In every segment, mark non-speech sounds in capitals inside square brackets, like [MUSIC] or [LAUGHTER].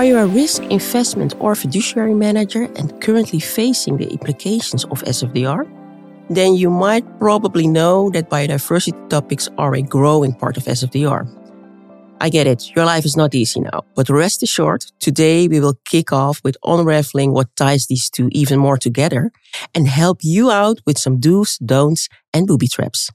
Are you a risk, investment, or fiduciary manager and currently facing the implications of SFDR? Then you might probably know that biodiversity topics are a growing part of SFDR. I get it, your life is not easy now, but rest assured, today we will kick off with unraveling what ties these two even more together and help you out with some do's, don'ts, and booby traps.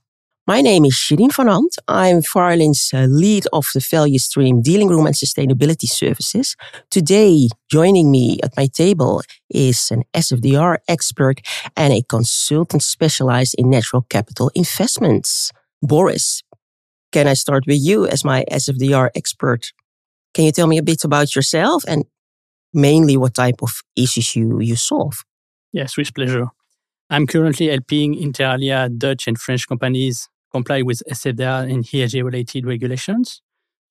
My name is Cherien van Ampt. I'm Varrlyn's uh, lead of the value stream dealing room and sustainability services. Today, joining me at my table is an SFDR expert and a consultant specialized in natural capital investments. Boris, can I start with you as my SFDR expert? Can you tell me a bit about yourself and mainly what type of issues you, you solve? Yes, with pleasure. I'm currently helping inter alia Dutch and French companies comply with SFDR and ESG related regulations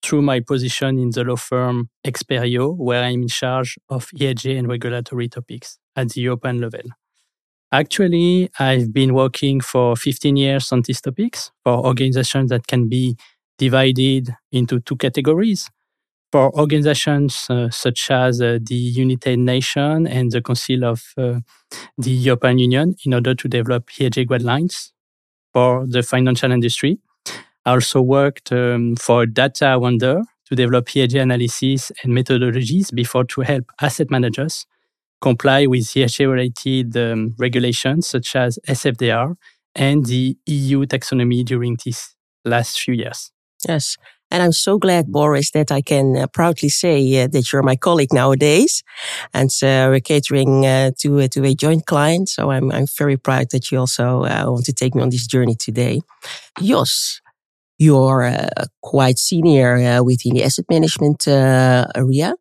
through my position in the law firm Experio, where I'm in charge of ESG and regulatory topics at the European level. Actually, I've been working for 15 years on these topics for organizations that can be divided into two categories. For organizations uh, such as uh, the United Nations and the Council of uh, the European Union in order to develop ESG guidelines for the financial industry. I also worked um, for Data Wonder to develop ESG analysis and methodologies before to help asset managers comply with ESG related um, regulations such as SFDR and the EU taxonomy during these last few years. Yes. And I'm so glad, Boris, that I can uh, proudly say uh, that you're my colleague nowadays. And uh, we're catering uh, to, uh, to a joint client. So I'm, I'm very proud that you also uh, want to take me on this journey today. Jos, you're quite senior within the asset management area.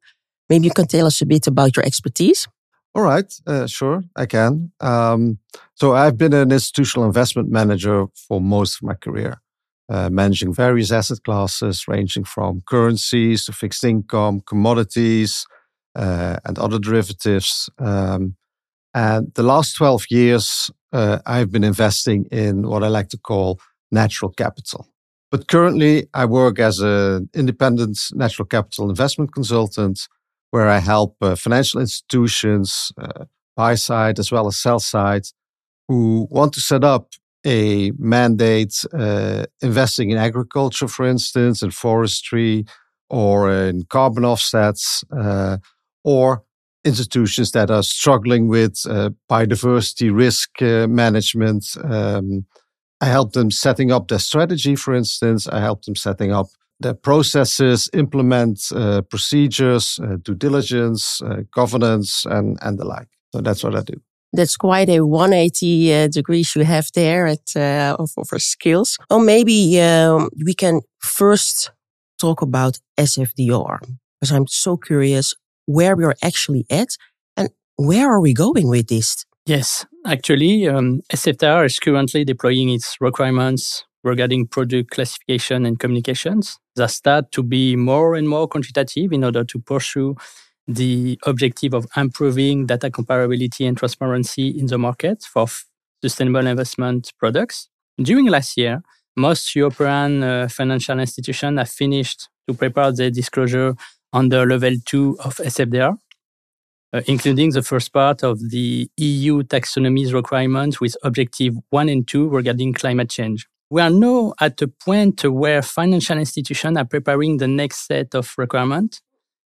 Maybe you can tell us a bit about your expertise. All right, sure, I can. Um, so I've been an institutional investment manager for most of my career uh, managing various asset classes ranging from currencies to fixed income, commodities, uh, and other derivatives. Um, and the last 12 years, uh, I've been investing in what I like to call natural capital. But currently, I work as an independent natural capital investment consultant where I help uh, financial institutions, uh, buy side as well as sell side, who want to set up a mandate uh, investing in agriculture, for instance, in forestry or in carbon offsets, uh, or institutions that are struggling with uh, biodiversity risk uh, management. Um, I help them setting up their strategy, for instance. I help them setting up their processes, implement uh, procedures, uh, due diligence, governance, and, and the like. So that's what I do that's quite a 180 uh, degrees you have there at, uh, of, of skills. Or maybe um, we can first talk about SFDR because I'm so curious where we are actually at and where are we going with this? Yes, actually, um, SFDR is currently deploying its requirements regarding product classification and communications that start to be more and more quantitative in order to pursue the objective of improving data comparability and transparency in the market for sustainable investment products. During last year, most European uh, financial institutions have finished to prepare their disclosure under level 2 of SFDR, uh, including the first part of the EU taxonomy's requirements with objective 1 and 2 regarding climate change. We are now at a point where financial institutions are preparing the next set of requirements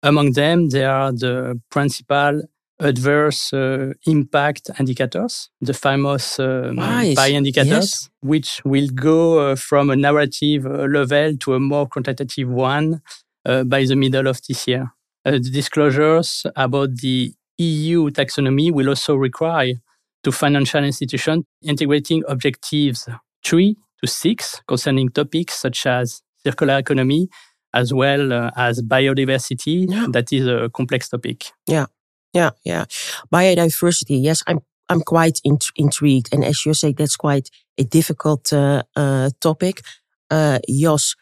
among them, there are the principal adverse uh, impact indicators, the famous um, nice. PI indicators, yes. which will go uh, from a narrative uh, level to a more quantitative one uh, by the middle of this year. Uh, the disclosures about the EU taxonomy will also require to financial institutions integrating objectives three to six concerning topics such as circular economy, as well uh, as biodiversity. Yeah. That is a complex topic. Yeah, yeah, yeah. Biodiversity. Yes, I'm I'm quite int- intrigued, and as you say, that's quite a difficult uh, uh, topic. Uh, Jos,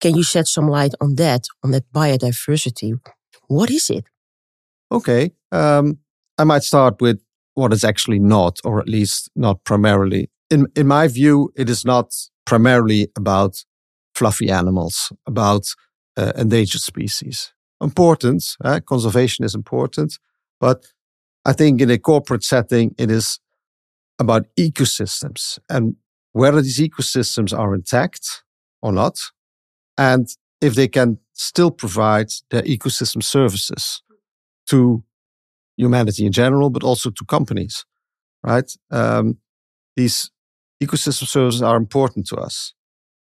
can you shed some light on that, on that biodiversity? What is it? Okay, um, I might start with what is actually not, or at least not primarily. In in my view, it is not primarily about fluffy animals, about uh, endangered species. important. Uh, conservation is important. But I think in a corporate setting, it is about ecosystems and whether these ecosystems are intact or not, and if they can still provide their ecosystem services to humanity in general, but also to companies, right? Um, these ecosystem services are important to us,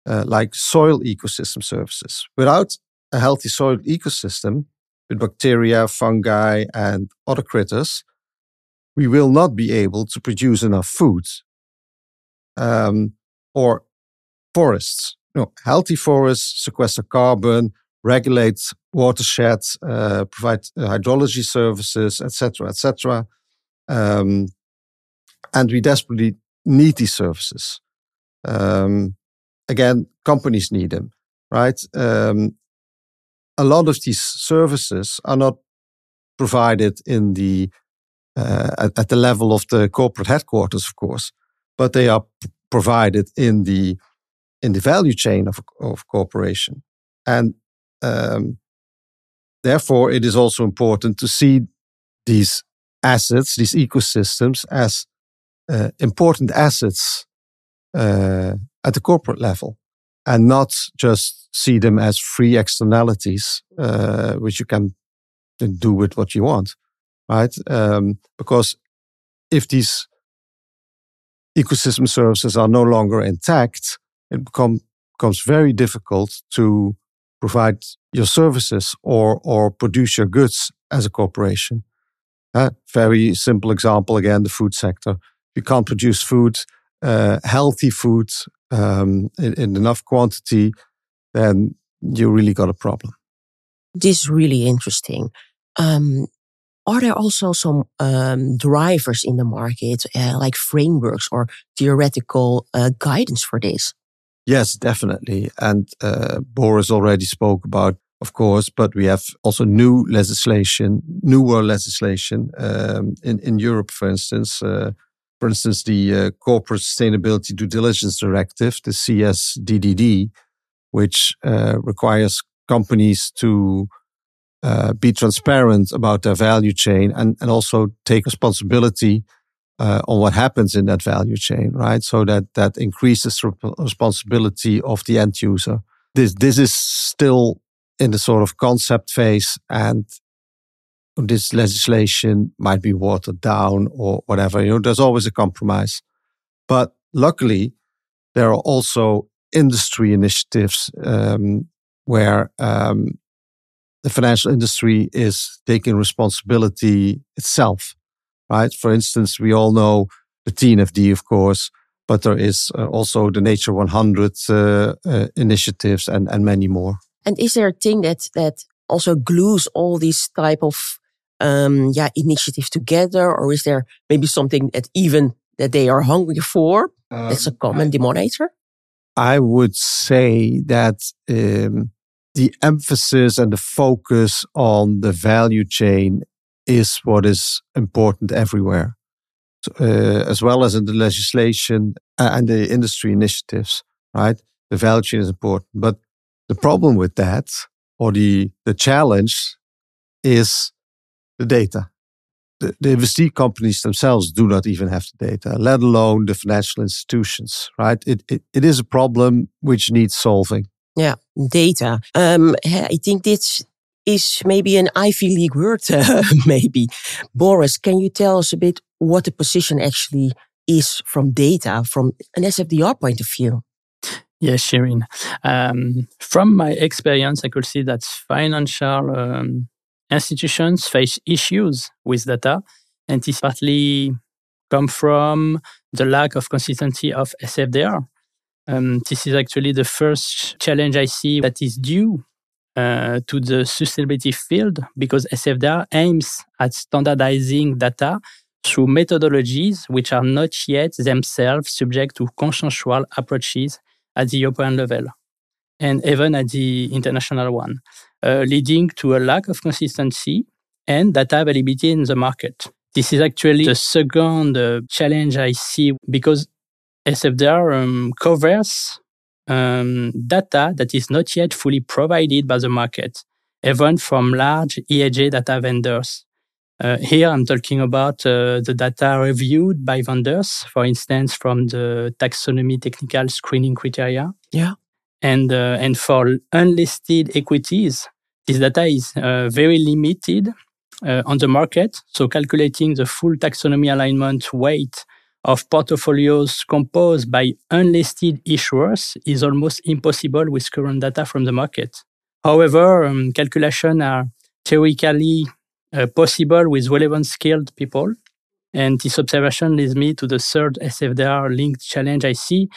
uh, like soil ecosystem services. Without a healthy soil ecosystem with bacteria, fungi, and other critters, we will not be able to produce enough food um, or forests. You know, healthy forests sequester carbon, regulate watersheds, uh, provide uh, hydrology services, etc., etc. Um, and we desperately need these services. Um, again, companies need them, right? Um, a lot of these services are not provided in the uh, at, at, the level of the corporate headquarters, of course, but they are p- provided in the in the value chain of of corporation, and um, therefore it is also important to see these assets, these ecosystems, as uh, important assets uh, at the corporate level and not just see them as free externalities, uh, which you can do with what you want, right? Um, because if these ecosystem services are no longer intact, it become, becomes very difficult to provide your services or or produce your goods as a corporation. Uh, very simple example again: the food sector you can't produce food, uh, healthy food um, in, in, enough quantity, then you really got a problem. This is really interesting. Um, are there also some um, drivers in the market, uh, like frameworks or theoretical uh, guidance for this? Yes, definitely. And uh, Boris already spoke about, of course, but we have also new legislation, newer legislation um, in in Europe, for instance, uh, for instance, the uh, Corporate Sustainability Due Diligence Directive, the CSDDD, which uh, requires companies to uh, be transparent about their value chain and, and also take responsibility uh, on what happens in that value chain, right? So that that increases responsibility of the end user. This this is still in the sort of concept phase, and this legislation might be watered down or whatever. You know, there's always a compromise. But luckily, there are also industry initiatives um, where um, the financial industry is taking responsibility itself, right? For instance, we all know the TNFD, of course, but there is uh, also the Nature 100 uh, uh, initiatives and, and many more. And is there a thing that that also glues all these type of um, yeah, initiative together? Or is there maybe something that even that they are hungry for? Um, that's a common denominator? I would say that um, the emphasis and the focus on the value chain is what is important everywhere, uh, as well as in the legislation and the industry initiatives, right? The value chain is important. But the problem with that, or the, the challenge, is the data. The, the investee companies themselves do not even have the data, let alone the financial institutions, right? It, it, it is a problem which needs solving. Yeah, data. Um, I think this is maybe an Ivy League word, uh, [LAUGHS] maybe. Boris, can you tell us a bit what the position actually is from data from an SFDR point of view? Yes, Cherien. Um, from my experience, I could see that financial um, institutions face issues with data, and this partly come from the lack of consistency of SFDR. Um, this is actually the first challenge I see that is due uh, to the sustainability field because SFDR aims at standardizing data through methodologies which are not yet themselves subject to consensual approaches at the European level and even at the international one. Uh, leading to a lack of consistency and data availability in the market. This is actually the second uh, challenge I see because SFDR um, covers um, data that is not yet fully provided by the market. even from large ESG data vendors. Uh, here I'm talking about uh, the data reviewed by vendors, for instance, from the taxonomy technical screening criteria. Yeah. And, uh, and for unlisted equities, this data is uh, very limited uh, on the market. So calculating the full taxonomy alignment weight of portfolios composed by unlisted issuers is almost impossible with current data from the market. However, um, calculations are theoretically uh, possible with relevant skilled people. And this observation leads me to the third SFDR linked challenge I see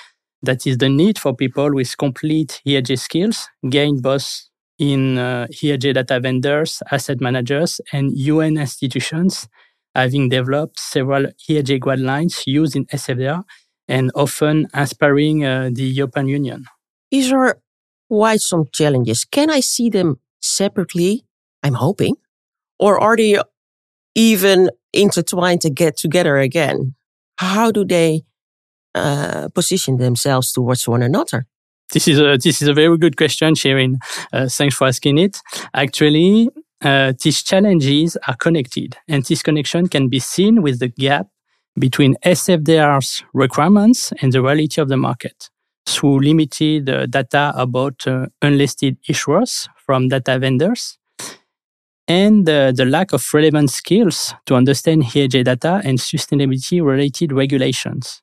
that is the need for people with complete ESG skills gained both in uh, ESG data vendors, asset managers, and UN institutions, having developed several ESG guidelines used in SFDR and often inspiring uh, the European Union. These are quite some challenges. Can I see them separately? I'm hoping. Or are they even intertwined to get together again? How do they uh, position themselves towards one another? This is a this is a very good question, Cherien. Uh, thanks for asking it. Actually, uh, these challenges are connected, and this connection can be seen with the gap between SFDR's requirements and the reality of the market through limited uh, data about uh, unlisted issuers from data vendors and uh, the lack of relevant skills to understand ESG data and sustainability related regulations.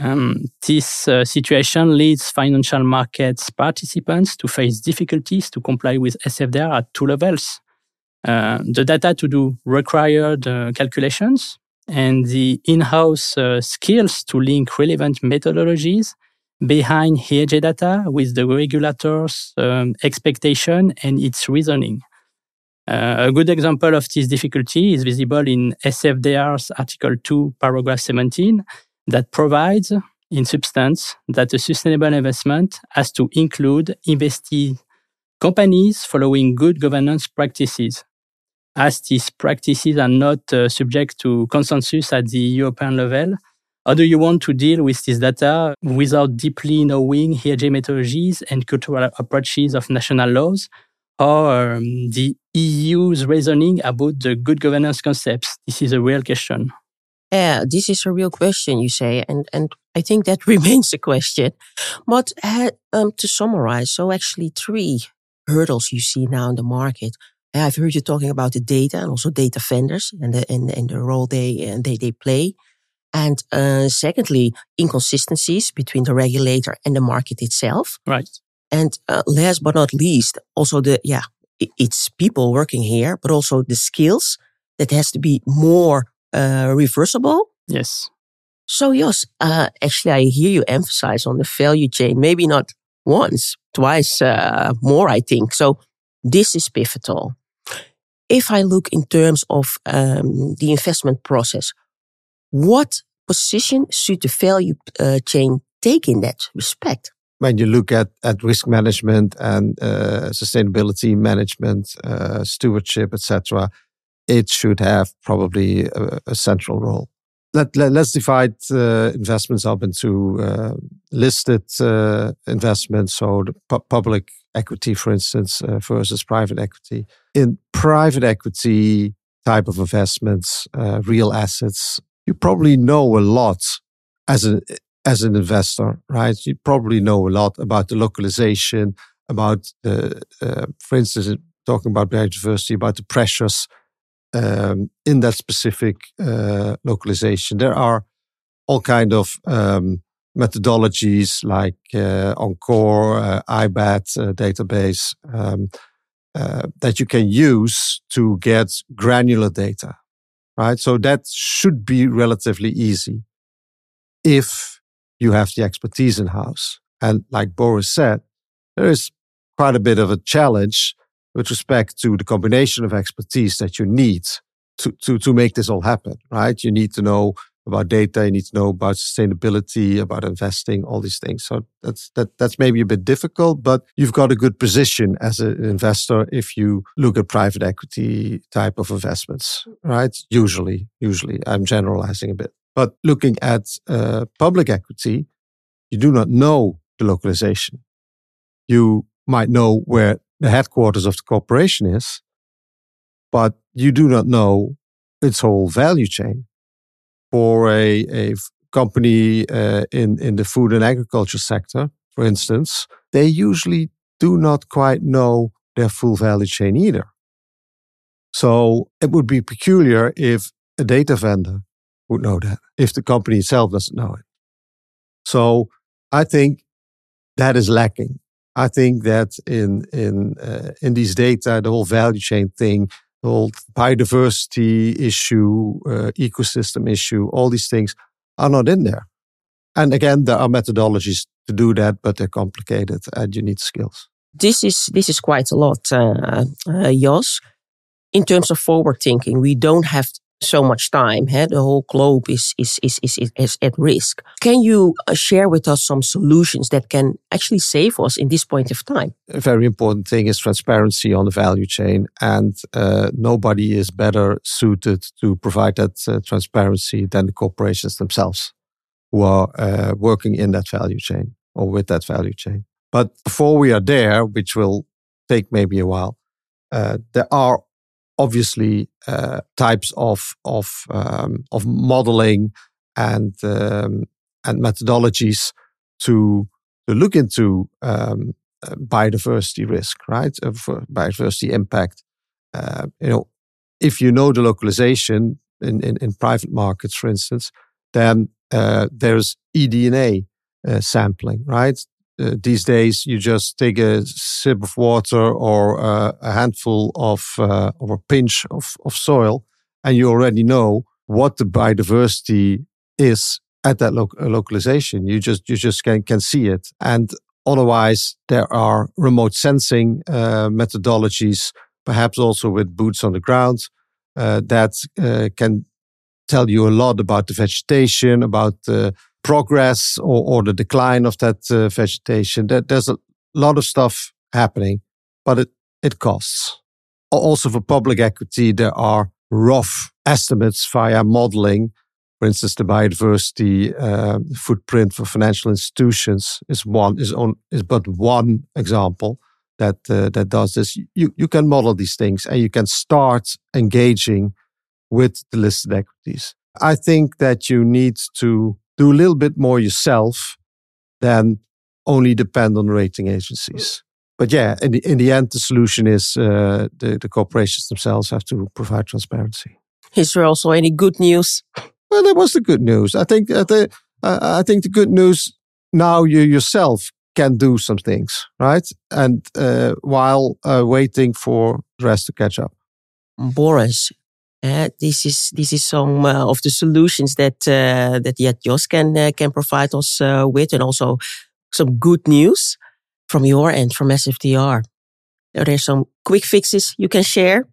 Um, this uh, situation leads financial markets participants to face difficulties to comply with SFDR at two levels. Uh, the data to do required uh, calculations and the in-house uh, skills to link relevant methodologies behind ESG data with the regulator's um, expectation and its reasoning. Uh, a good example of this difficulty is visible in SFDR's Article 2, paragraph 17, that provides, in substance, that a sustainable investment has to include investee companies following good governance practices. As these practices are not uh, subject to consensus at the European level, how do you want to deal with this data without deeply knowing ESG methodologies and cultural approaches of national laws or um, the EU's reasoning about the good governance concepts? This is a real question. Yeah, this is a real question, you say, and and I think that [LAUGHS] remains a question. But uh, um, to summarize, so actually three hurdles you see now in the market. I've heard you talking about the data and also data vendors and the and, and the role they and they they play. And uh, secondly, inconsistencies between the regulator and the market itself. Right. And uh, last but not least, also the yeah, it's people working here, but also the skills that has to be more uh, reversible. Yes. So yes, uh, actually, I hear you emphasize on the value chain. Maybe not once, twice uh, more. I think so. This is pivotal. If I look in terms of um, the investment process, what position should the value uh, chain take in that respect? When you look at, at risk management and uh, sustainability management, uh, stewardship, etc., it should have probably a, a central role. Let, let, us divide uh, investments up into uh, listed uh, investments, so the pu- public equity, for instance, uh, versus private equity. In private equity type of investments, uh, real assets, you probably know a lot as an as an investor, right? You probably know a lot about the localization, about the, uh, for instance, talking about biodiversity, about the pressures um, in that specific uh, localization. There are all kind of um, methodologies like uh, Encore, uh, IBAT uh, database um, uh, that you can use to get granular data, right? So that should be relatively easy if you have the expertise in house. And like Boris said, there is quite a bit of a challenge with respect to the combination of expertise that you need to, to, to make this all happen, right? You need to know about data, you need to know about sustainability, about investing, all these things. So that's that that's maybe a bit difficult, but you've got a good position as an investor if you look at private equity type of investments, right? Usually, usually, I'm generalizing a bit. But looking at uh, public equity, you do not know the localization. You might know where the headquarters of the corporation is, but you do not know its whole value chain. For a, a company uh, in, in the food and agriculture sector, for instance, they usually do not quite know their full value chain either. So it would be peculiar if a data vendor would know that, if the company itself doesn't know it. So I think that is lacking. I think that in in uh, in these data, the whole value chain thing, the whole biodiversity issue, uh, ecosystem issue, all these things are not in there. And again, there are methodologies to do that, but they're complicated and you need skills. This is this is quite a lot, uh, uh, Jos. In terms of forward thinking, we don't have so much time. Huh? The whole globe is, is, is, is, is at risk. Can you uh, share with us some solutions that can actually save us in this point of time? A very important thing is transparency on the value chain. And uh, nobody is better suited to provide that uh, transparency than the corporations themselves who are uh, working in that value chain or with that value chain. But before we are there, which will take maybe a while, uh, there are obviously uh, types of of um, of modeling and um, and methodologies to to look into um, uh, biodiversity risk, right? Uh, biodiversity impact. Uh, you know, if you know the localization in, in, in private markets, for instance, then uh, there's eDNA sampling, right? Uh, these days you just take a sip of water or uh, a handful of uh, or a pinch of, of soil and you already know what the biodiversity is at that lo- uh, localization. You just you just can, can see it. And otherwise there are remote sensing uh, methodologies perhaps also with boots on the ground uh, that can tell you a lot about the vegetation about the progress or, or the decline of that uh, vegetation. There, there's a lot of stuff happening, but it, it costs. Also for public equity, there are rough estimates via modeling. For instance, the biodiversity uh, footprint for financial institutions is one is on is but one example that uh, that does this. You you can model these things and you can start engaging with the listed equities. I think that you need to do a little bit more yourself than only depend on rating agencies. But yeah, in the, in the end, the solution is uh, the, the corporations themselves have to provide transparency. Is there also any good news? Well, that was the good news. I think the, uh, I think the good news now you yourself can do some things, right? And uh, while uh, waiting for the rest to catch up. Boris, uh, this is this is some uh, of the solutions that uh, that yet Jos can uh, can provide us uh, with, and also some good news from your end from SFDR. Are there some quick fixes you can share,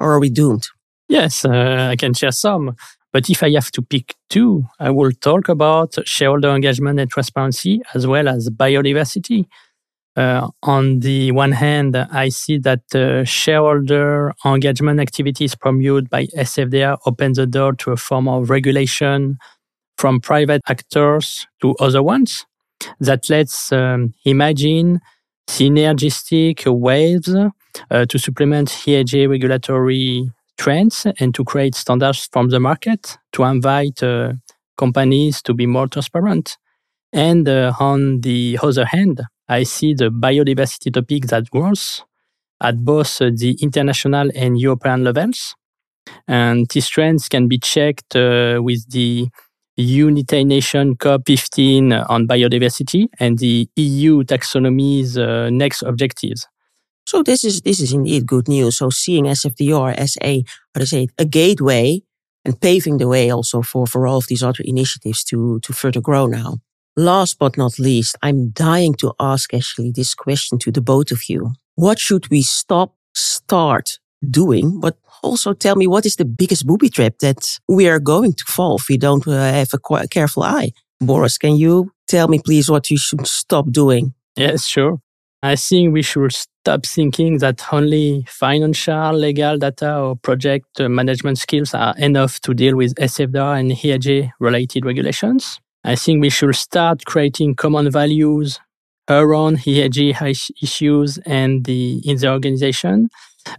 or are we doomed? Yes, uh, I can share some. But if I have to pick two, I will talk about shareholder engagement and transparency as well as biodiversity. Uh, on the one hand, I see that uh, shareholder engagement activities promoted by SFDR open the door to a form of regulation from private actors to other ones that lets um, imagine synergistic waves uh, to supplement ESG regulatory trends and to create standards from the market to invite uh, companies to be more transparent. And uh, on the other hand, I see the biodiversity topic that grows at both the international and European levels. And these trends can be checked uh, with the United Nations COP15 on biodiversity and the EU taxonomy's uh, next objectives. So this is this is indeed good news. So seeing SFDR as a how to say a gateway and paving the way also for for all of these other initiatives to to further grow now. Last but not least, I'm dying to ask actually this question to the both of you. What should we stop, start doing? But also tell me what is the biggest booby trap that we are going to fall if we don't uh, have a careful eye? Boris, can you tell me please what you should stop doing? Yes, sure. I think we should stop thinking that only financial, legal data or project management skills are enough to deal with SFDR and ESG related regulations. I think we should start creating common values around ESG issues and the in the organization,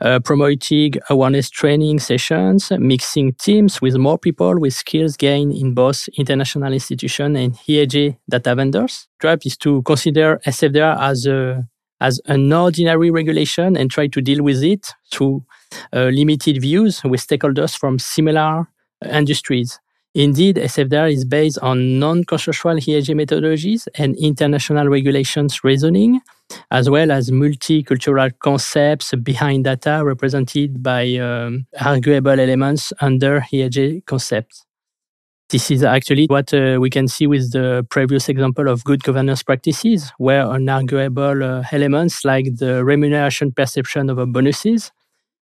uh, promoting awareness training sessions, mixing teams with more people with skills gained in both international institutions and ESG data vendors. Stripe is to consider SFDR as a as an ordinary regulation and try to deal with it through uh, limited views with stakeholders from similar industries. Indeed, SFDR is based on non-consensual ESG methodologies and international regulations reasoning, as well as multicultural concepts behind data represented by um, arguable elements under ESG concepts. This is actually what uh, we can see with the previous example of good governance practices, where unarguable uh, elements like the remuneration perception of bonuses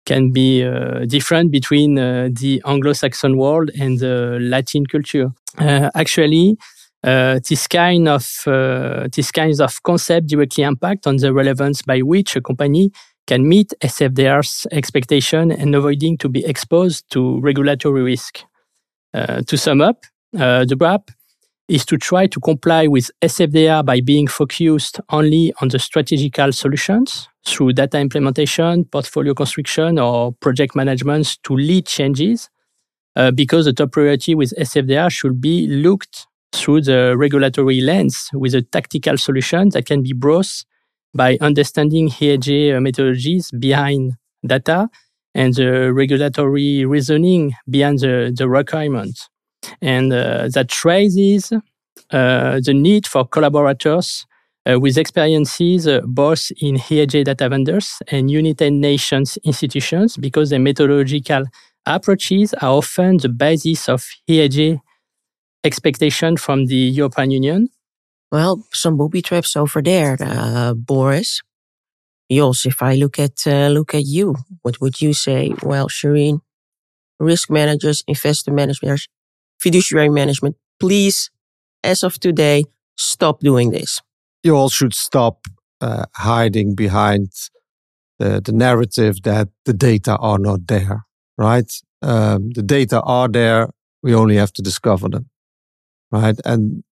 can be uh, different between uh, the Anglo-Saxon world and the Latin culture. Uh, actually, uh, this kind of uh, this kinds of concept directly impact on the relevance by which a company can meet SFDR's expectation and avoiding to be exposed to regulatory risk. Uh, to sum up, the BRAP is to try to comply with SFDR by being focused only on the strategical solutions through data implementation, portfolio construction, or project management to lead changes, uh, because the top priority with SFDR should be looked through the regulatory lens with a tactical solution that can be brought by understanding uh, methodologies behind data and the regulatory reasoning behind the, the requirements and uh, that raises uh, the need for collaborators uh, with experiences both in ESG data vendors and United Nations institutions because the methodological approaches are often the basis of ESG expectation from the European Union. Well, some booby traps over there, uh, Boris. Jos, if I look at uh, look at you, what would you say? Well, Cherien, risk managers, investor managers, fiduciary management, please, as of today, stop doing this. You all should stop uh, hiding behind the, the narrative that the data are not there, right? Um, the data are there. We only have to discover them, right? And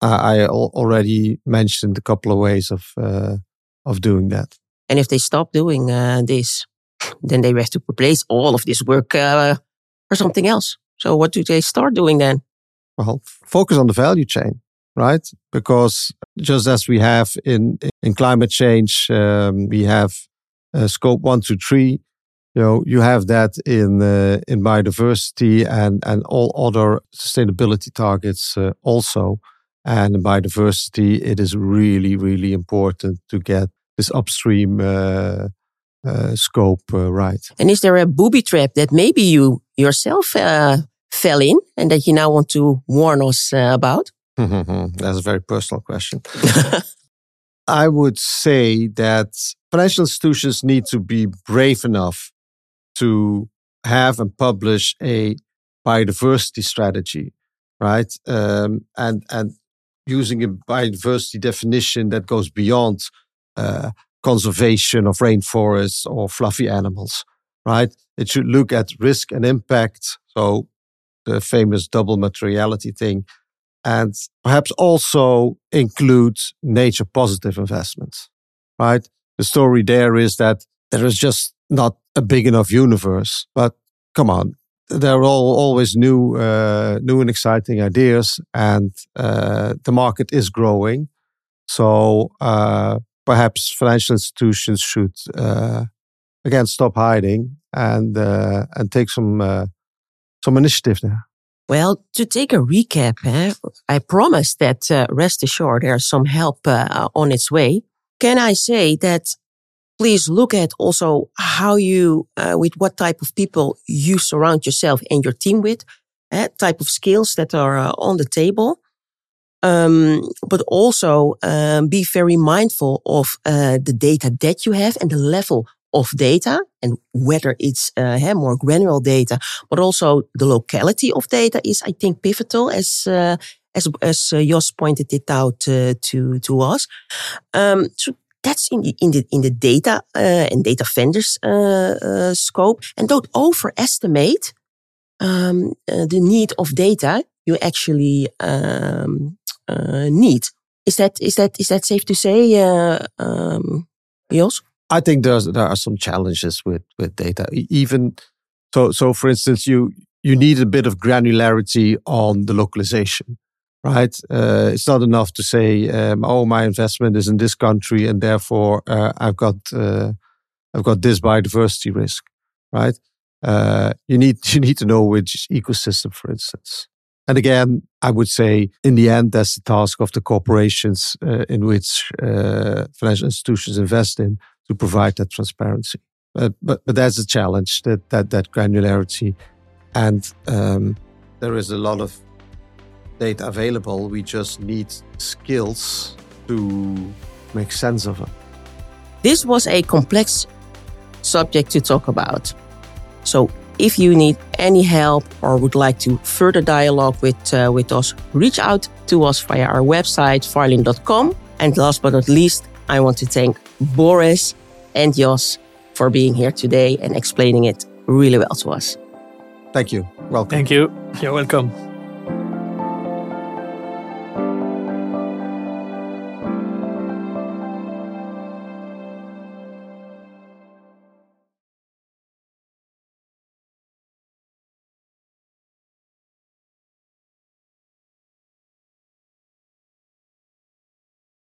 I already mentioned a couple of ways of uh, of doing that. And if they stop doing uh, this, then they have to replace all of this work uh, for something else. So what do they start doing then? Well, focus on the value chain, right? Because just as we have in in climate change, um, we have uh, scope one to three. You know, you have that in uh, in biodiversity and and all other sustainability targets uh, also. And in biodiversity, it is really really important to get this upstream uh, uh, scope uh, right. And is there a booby trap that maybe you yourself uh, fell in and that you now want to warn us uh, about? [LAUGHS] That's a very personal question. [LAUGHS] I would say that financial institutions need to be brave enough to have and publish a biodiversity strategy, right? Um, and and using a biodiversity definition that goes beyond uh, conservation of rainforests or fluffy animals, right? It should look at risk and impact. So the famous double materiality thing, and perhaps also include nature positive investments, right? The story there is that there is just not a big enough universe, but come on, there are all, always new, uh, new and exciting ideas, and uh, the market is growing. So uh, perhaps financial institutions should uh, again stop hiding and uh, and take some uh, some initiative there. Well, to take a recap, eh, I promised that uh, rest assured there's some help uh, on its way. Can I say that please look at also how you, uh, with what type of people you surround yourself and your team with, eh, type of skills that are uh, on the table. Um, but also um, be very mindful of uh, the data that you have and the level of data and whether it's uh, more granular data, but also the locality of data is, I think, pivotal as uh, as as uh, Jos pointed it out uh, to to us. Um, so that's in the in the in the data uh, and data vendors scope, and don't overestimate um, the need of data you actually um, uh, need. Is that is that is that safe to say, uh, um, Jos? I think there's there are some challenges with with data. Even so, so for instance, you you need a bit of granularity on the localization, right? Uh, it's not enough to say, um, "Oh, my investment is in this country, and therefore uh, I've got uh, I've got this biodiversity risk," right? Uh, you need [LAUGHS] you need to know which ecosystem, for instance. And again, I would say in the end, that's the task of the corporations uh, in which uh, financial institutions invest in to provide that transparency. But, but, but that's a challenge that, that, that granularity. And um, there is a lot of data available. We just need skills to make sense of it. This was a complex subject to talk about. So if you need any help or would like to further dialogue with, uh, with us, reach out to us via our website, varrlyn.com. And last but not least, I want to thank Boris and Jos for being here today and explaining it really well to us. Thank you. Welcome. Thank you. You're welcome.